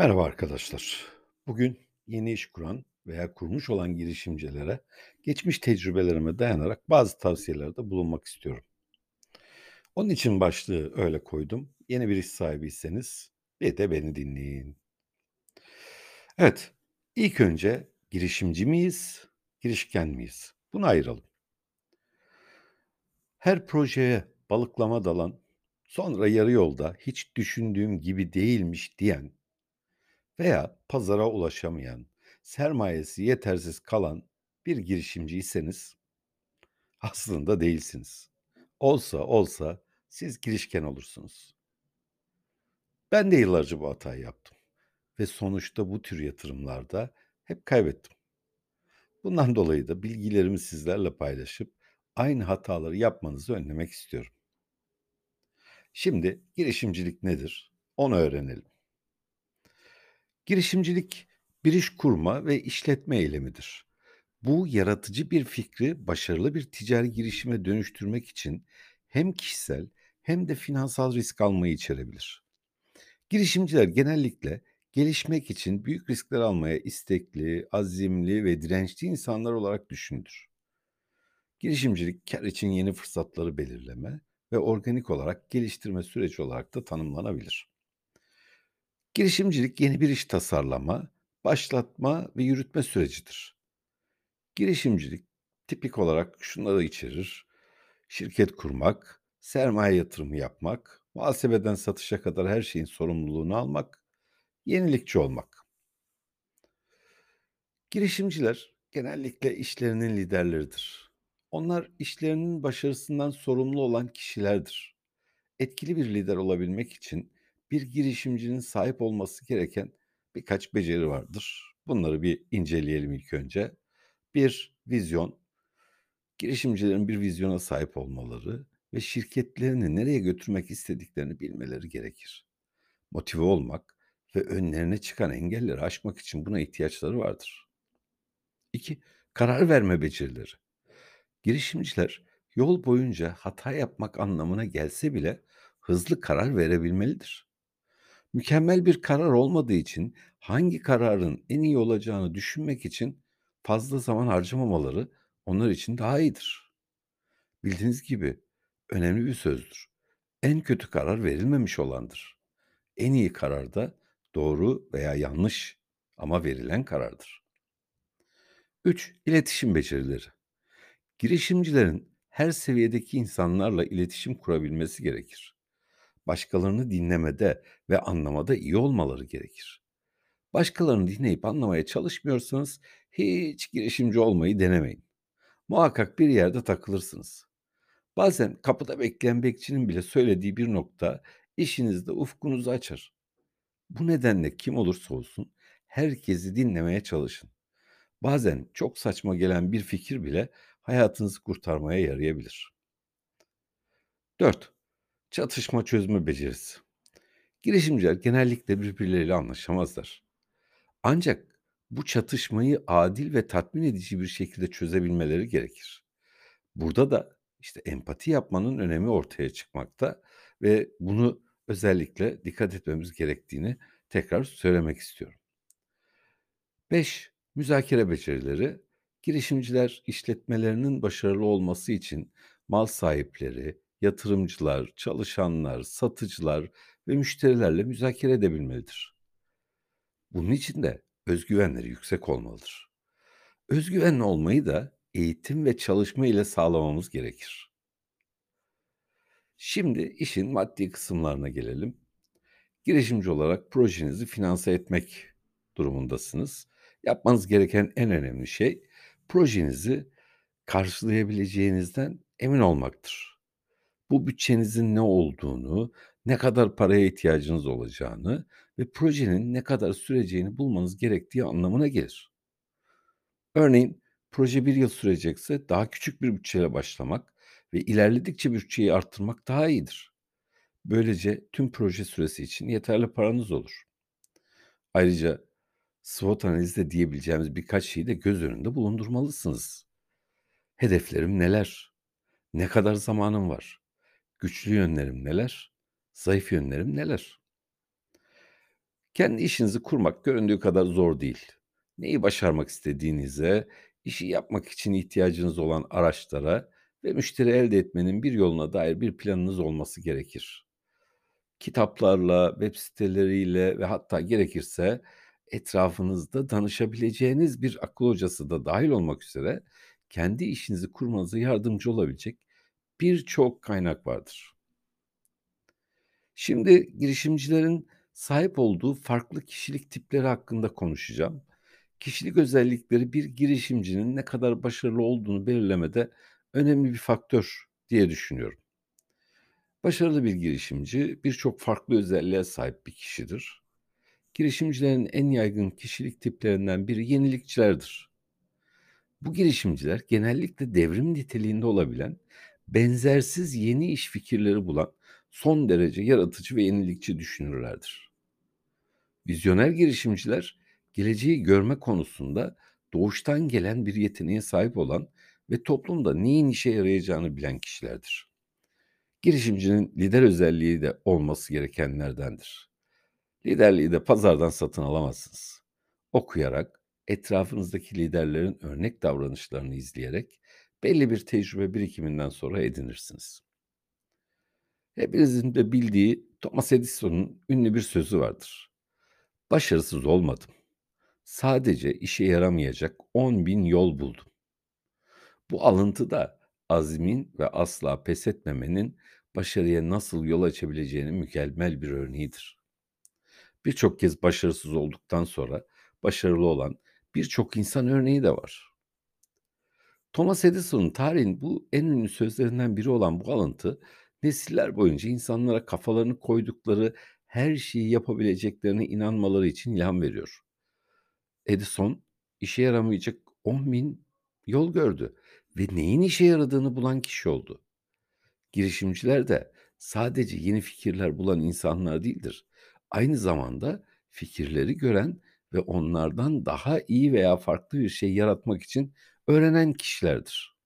Merhaba arkadaşlar. Bugün yeni iş kuran veya kurmuş olan girişimcilere geçmiş tecrübelerime dayanarak bazı tavsiyelerde bulunmak istiyorum. Onun için başlığı öyle koydum. Yeni bir iş sahibiyseniz bir de beni dinleyin. Evet, ilk önce girişimci miyiz, girişken miyiz? Bunu ayıralım. Her projeye balıklama dalan, sonra yarı yolda hiç düşündüğüm gibi değilmiş diyen veya pazara ulaşamayan, sermayesi yetersiz kalan bir girişimciyseniz aslında değilsiniz. Olsa olsa siz girişken olursunuz. Ben de yıllarca bu hatayı yaptım ve sonuçta bu tür yatırımlarda hep kaybettim. Bundan dolayı da bilgilerimi sizlerle paylaşıp aynı hataları yapmanızı önlemek istiyorum. Şimdi girişimcilik nedir? Onu öğrenelim. Girişimcilik bir iş kurma ve işletme eylemidir. Bu yaratıcı bir fikri başarılı bir ticari girişime dönüştürmek için hem kişisel hem de finansal risk almayı içerebilir. Girişimciler genellikle gelişmek için büyük riskler almaya istekli, azimli ve dirençli insanlar olarak düşünülür. Girişimcilik kar için yeni fırsatları belirleme ve organik olarak geliştirme süreci olarak da tanımlanabilir. Girişimcilik yeni bir iş tasarlama, başlatma ve yürütme sürecidir. Girişimcilik tipik olarak şunları içerir. Şirket kurmak, sermaye yatırımı yapmak, muhasebeden satışa kadar her şeyin sorumluluğunu almak, yenilikçi olmak. Girişimciler genellikle işlerinin liderleridir. Onlar işlerinin başarısından sorumlu olan kişilerdir. Etkili bir lider olabilmek için bir girişimcinin sahip olması gereken birkaç beceri vardır. Bunları bir inceleyelim ilk önce. Bir, vizyon. Girişimcilerin bir vizyona sahip olmaları ve şirketlerini nereye götürmek istediklerini bilmeleri gerekir. Motive olmak ve önlerine çıkan engelleri aşmak için buna ihtiyaçları vardır. 2. Karar verme becerileri. Girişimciler yol boyunca hata yapmak anlamına gelse bile hızlı karar verebilmelidir. Mükemmel bir karar olmadığı için hangi kararın en iyi olacağını düşünmek için fazla zaman harcamamaları onlar için daha iyidir. Bildiğiniz gibi önemli bir sözdür. En kötü karar verilmemiş olandır. En iyi karar da doğru veya yanlış ama verilen karardır. 3. İletişim becerileri. Girişimcilerin her seviyedeki insanlarla iletişim kurabilmesi gerekir. Başkalarını dinlemede ve anlamada iyi olmaları gerekir. Başkalarını dinleyip anlamaya çalışmıyorsanız hiç girişimci olmayı denemeyin. Muhakkak bir yerde takılırsınız. Bazen kapıda bekleyen bekçinin bile söylediği bir nokta işinizde ufkunuzu açar. Bu nedenle kim olursa olsun herkesi dinlemeye çalışın. Bazen çok saçma gelen bir fikir bile hayatınızı kurtarmaya yarayabilir. 4. Çatışma çözme becerisi. Girişimciler genellikle birbirleriyle anlaşamazlar. Ancak bu çatışmayı adil ve tatmin edici bir şekilde çözebilmeleri gerekir. Burada da işte empati yapmanın önemi ortaya çıkmakta ve bunu özellikle dikkat etmemiz gerektiğini tekrar söylemek istiyorum. 5. Müzakere becerileri. Girişimciler işletmelerinin başarılı olması için mal sahipleri, yatırımcılar, çalışanlar, satıcılar ve müşterilerle müzakere edebilmelidir. Bunun için de özgüvenleri yüksek olmalıdır. Özgüvenli olmayı da eğitim ve çalışma ile sağlamamız gerekir. Şimdi işin maddi kısımlarına gelelim. Girişimci olarak projenizi finanse etmek durumundasınız. Yapmanız gereken en önemli şey projenizi karşılayabileceğinizden emin olmaktır. Bu bütçenizin ne olduğunu, ne kadar paraya ihtiyacınız olacağını ve projenin ne kadar süreceğini bulmanız gerektiği anlamına gelir. Örneğin proje bir yıl sürecekse daha küçük bir bütçeyle başlamak ve ilerledikçe bütçeyi arttırmak daha iyidir. Böylece tüm proje süresi için yeterli paranız olur. Ayrıca SWOT analizi diyebileceğimiz birkaç şeyi de göz önünde bulundurmalısınız. Hedeflerim neler? Ne kadar zamanım var? Güçlü yönlerim neler? Zayıf yönlerim neler? Kendi işinizi kurmak göründüğü kadar zor değil. Neyi başarmak istediğinize, işi yapmak için ihtiyacınız olan araçlara ve müşteri elde etmenin bir yoluna dair bir planınız olması gerekir. Kitaplarla, web siteleriyle ve hatta gerekirse etrafınızda danışabileceğiniz bir akıl hocası da dahil olmak üzere kendi işinizi kurmanıza yardımcı olabilecek birçok kaynak vardır. Şimdi girişimcilerin sahip olduğu farklı kişilik tipleri hakkında konuşacağım. Kişilik özellikleri bir girişimcinin ne kadar başarılı olduğunu belirlemede önemli bir faktör diye düşünüyorum. Başarılı bir girişimci birçok farklı özelliğe sahip bir kişidir. Girişimcilerin en yaygın kişilik tiplerinden biri yenilikçilerdir. Bu girişimciler genellikle devrim niteliğinde olabilen, benzersiz yeni iş fikirleri bulan, son derece yaratıcı ve yenilikçi düşünürlerdir. Vizyoner girişimciler geleceği görme konusunda doğuştan gelen bir yeteneğe sahip olan ve toplumda neyin işe yarayacağını bilen kişilerdir. Girişimcinin lider özelliği de olması gerekenlerdendir. Liderliği de pazardan satın alamazsınız. Okuyarak, etrafınızdaki liderlerin örnek davranışlarını izleyerek belli bir tecrübe birikiminden sonra edinirsiniz. Hepinizin de bildiği Thomas Edison'un ünlü bir sözü vardır. Başarısız olmadım. Sadece işe yaramayacak 10 bin yol buldum. Bu alıntı da azmin ve asla pes etmemenin başarıya nasıl yol açabileceğinin mükemmel bir örneğidir. Birçok kez başarısız olduktan sonra başarılı olan birçok insan örneği de var. Thomas Edison'un tarihin bu en ünlü sözlerinden biri olan bu alıntı nesiller boyunca insanlara kafalarını koydukları her şeyi yapabileceklerine inanmaları için ilham veriyor. Edison işe yaramayacak 10 bin yol gördü ve neyin işe yaradığını bulan kişi oldu. Girişimciler de sadece yeni fikirler bulan insanlar değildir. Aynı zamanda fikirleri gören ve onlardan daha iyi veya farklı bir şey yaratmak için öğrenen kişilerdir.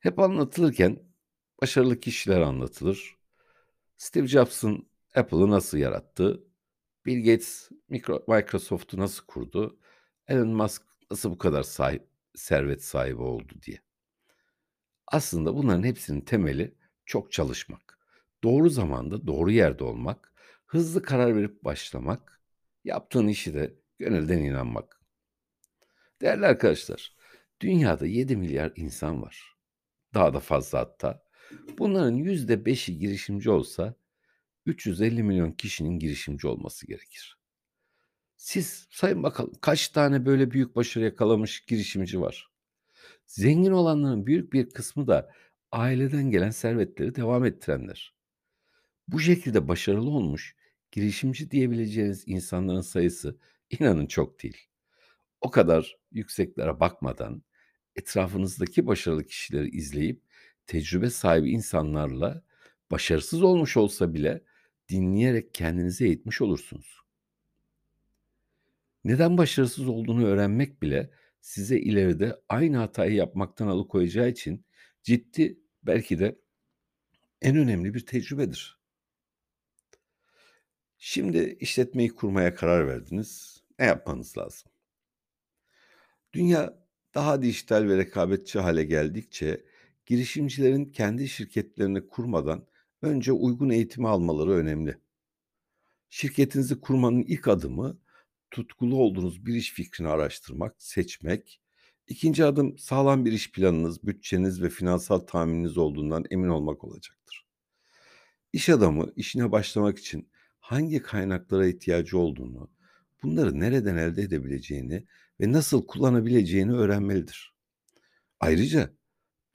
Hep anlatılırken başarılı kişiler anlatılır. Steve Jobs'ın Apple'ı nasıl yarattı? Bill Gates Microsoft'u nasıl kurdu? Elon Musk nasıl bu kadar sahip, servet sahibi oldu diye. Aslında bunların hepsinin temeli çok çalışmak. Doğru zamanda doğru yerde olmak, hızlı karar verip başlamak, yaptığın işi de gönülden inanmak. Değerli arkadaşlar, dünyada 7 milyar insan var. Daha da fazla hatta. Bunların yüzde beşi girişimci olsa 350 milyon kişinin girişimci olması gerekir. Siz sayın bakalım kaç tane böyle büyük başarı yakalamış girişimci var? Zengin olanların büyük bir kısmı da aileden gelen servetleri devam ettirenler. Bu şekilde başarılı olmuş, girişimci diyebileceğiniz insanların sayısı inanın çok değil. O kadar yükseklere bakmadan etrafınızdaki başarılı kişileri izleyip tecrübe sahibi insanlarla başarısız olmuş olsa bile dinleyerek kendinize eğitmiş olursunuz. Neden başarısız olduğunu öğrenmek bile size ileride aynı hatayı yapmaktan alıkoyacağı için ciddi belki de en önemli bir tecrübedir. Şimdi işletmeyi kurmaya karar verdiniz. Ne yapmanız lazım? Dünya daha dijital ve rekabetçi hale geldikçe girişimcilerin kendi şirketlerini kurmadan önce uygun eğitimi almaları önemli. Şirketinizi kurmanın ilk adımı tutkulu olduğunuz bir iş fikrini araştırmak, seçmek. İkinci adım sağlam bir iş planınız, bütçeniz ve finansal tahmininiz olduğundan emin olmak olacaktır. İş adamı işine başlamak için hangi kaynaklara ihtiyacı olduğunu, bunları nereden elde edebileceğini ve nasıl kullanabileceğini öğrenmelidir. Ayrıca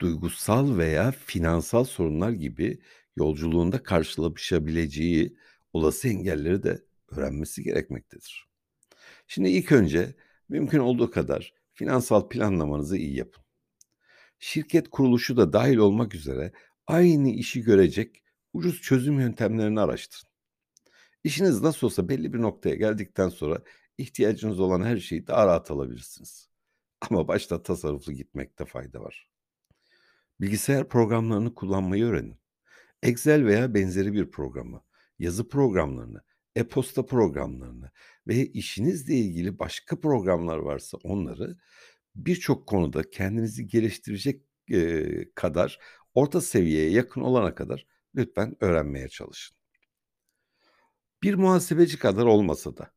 duygusal veya finansal sorunlar gibi yolculuğunda karşılaşabileceği olası engelleri de öğrenmesi gerekmektedir. Şimdi ilk önce mümkün olduğu kadar finansal planlamanızı iyi yapın. Şirket kuruluşu da dahil olmak üzere aynı işi görecek ucuz çözüm yöntemlerini araştırın. İşiniz nasıl olsa belli bir noktaya geldikten sonra ihtiyacınız olan her şeyi daha rahat alabilirsiniz. Ama başta tasarruflu gitmekte fayda var. Bilgisayar programlarını kullanmayı öğrenin. Excel veya benzeri bir programı, yazı programlarını, e-posta programlarını ve işinizle ilgili başka programlar varsa onları birçok konuda kendinizi geliştirecek, eee, kadar orta seviyeye yakın olana kadar lütfen öğrenmeye çalışın. Bir muhasebeci kadar olmasa da,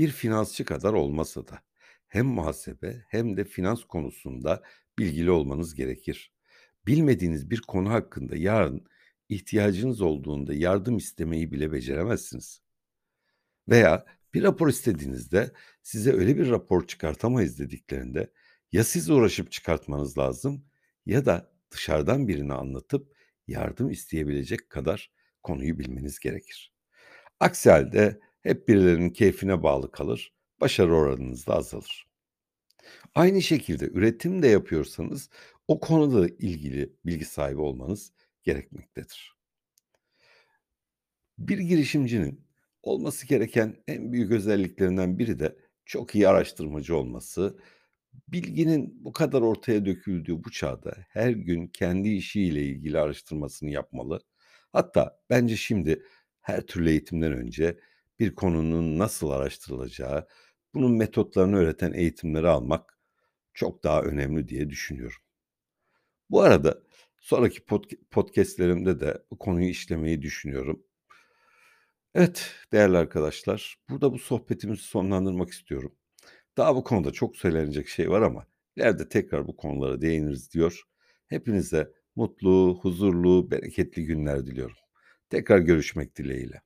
bir finansçı kadar olmasa da hem muhasebe hem de finans konusunda bilgili olmanız gerekir. Bilmediğiniz bir konu hakkında yarın ihtiyacınız olduğunda yardım istemeyi bile beceremezsiniz. Veya bir rapor istediğinizde size öyle bir rapor çıkartamayız dediklerinde ya siz uğraşıp çıkartmanız lazım ya da dışarıdan birini anlatıp yardım isteyebilecek kadar konuyu bilmeniz gerekir. Aksi halde hep birilerinin keyfine bağlı kalır, başarı oranınız da azalır. Aynı şekilde üretim de yapıyorsanız o konuda ilgili bilgi sahibi olmanız gerekmektedir. Bir girişimcinin olması gereken en büyük özelliklerinden biri de çok iyi araştırmacı olması. Bilginin bu kadar ortaya döküldüğü bu çağda her gün kendi işiyle ilgili araştırmasını yapmalı. Hatta bence şimdi her türlü eğitimden önce bir konunun nasıl araştırılacağı, bunun metotlarını öğreten eğitimleri almak çok daha önemli diye düşünüyorum. Bu arada sonraki podk podcast'lerimde de bu konuyu işlemeyi düşünüyorum. Evet, değerli arkadaşlar, burada bu sohbetimizi sonlandırmak istiyorum. Daha bu konuda çok söylenecek şey var ama ileride tekrar bu konulara değiniriz diyor. Hepinize mutlu, huzurlu, bereketli günler diliyorum. Tekrar görüşmek dileğiyle.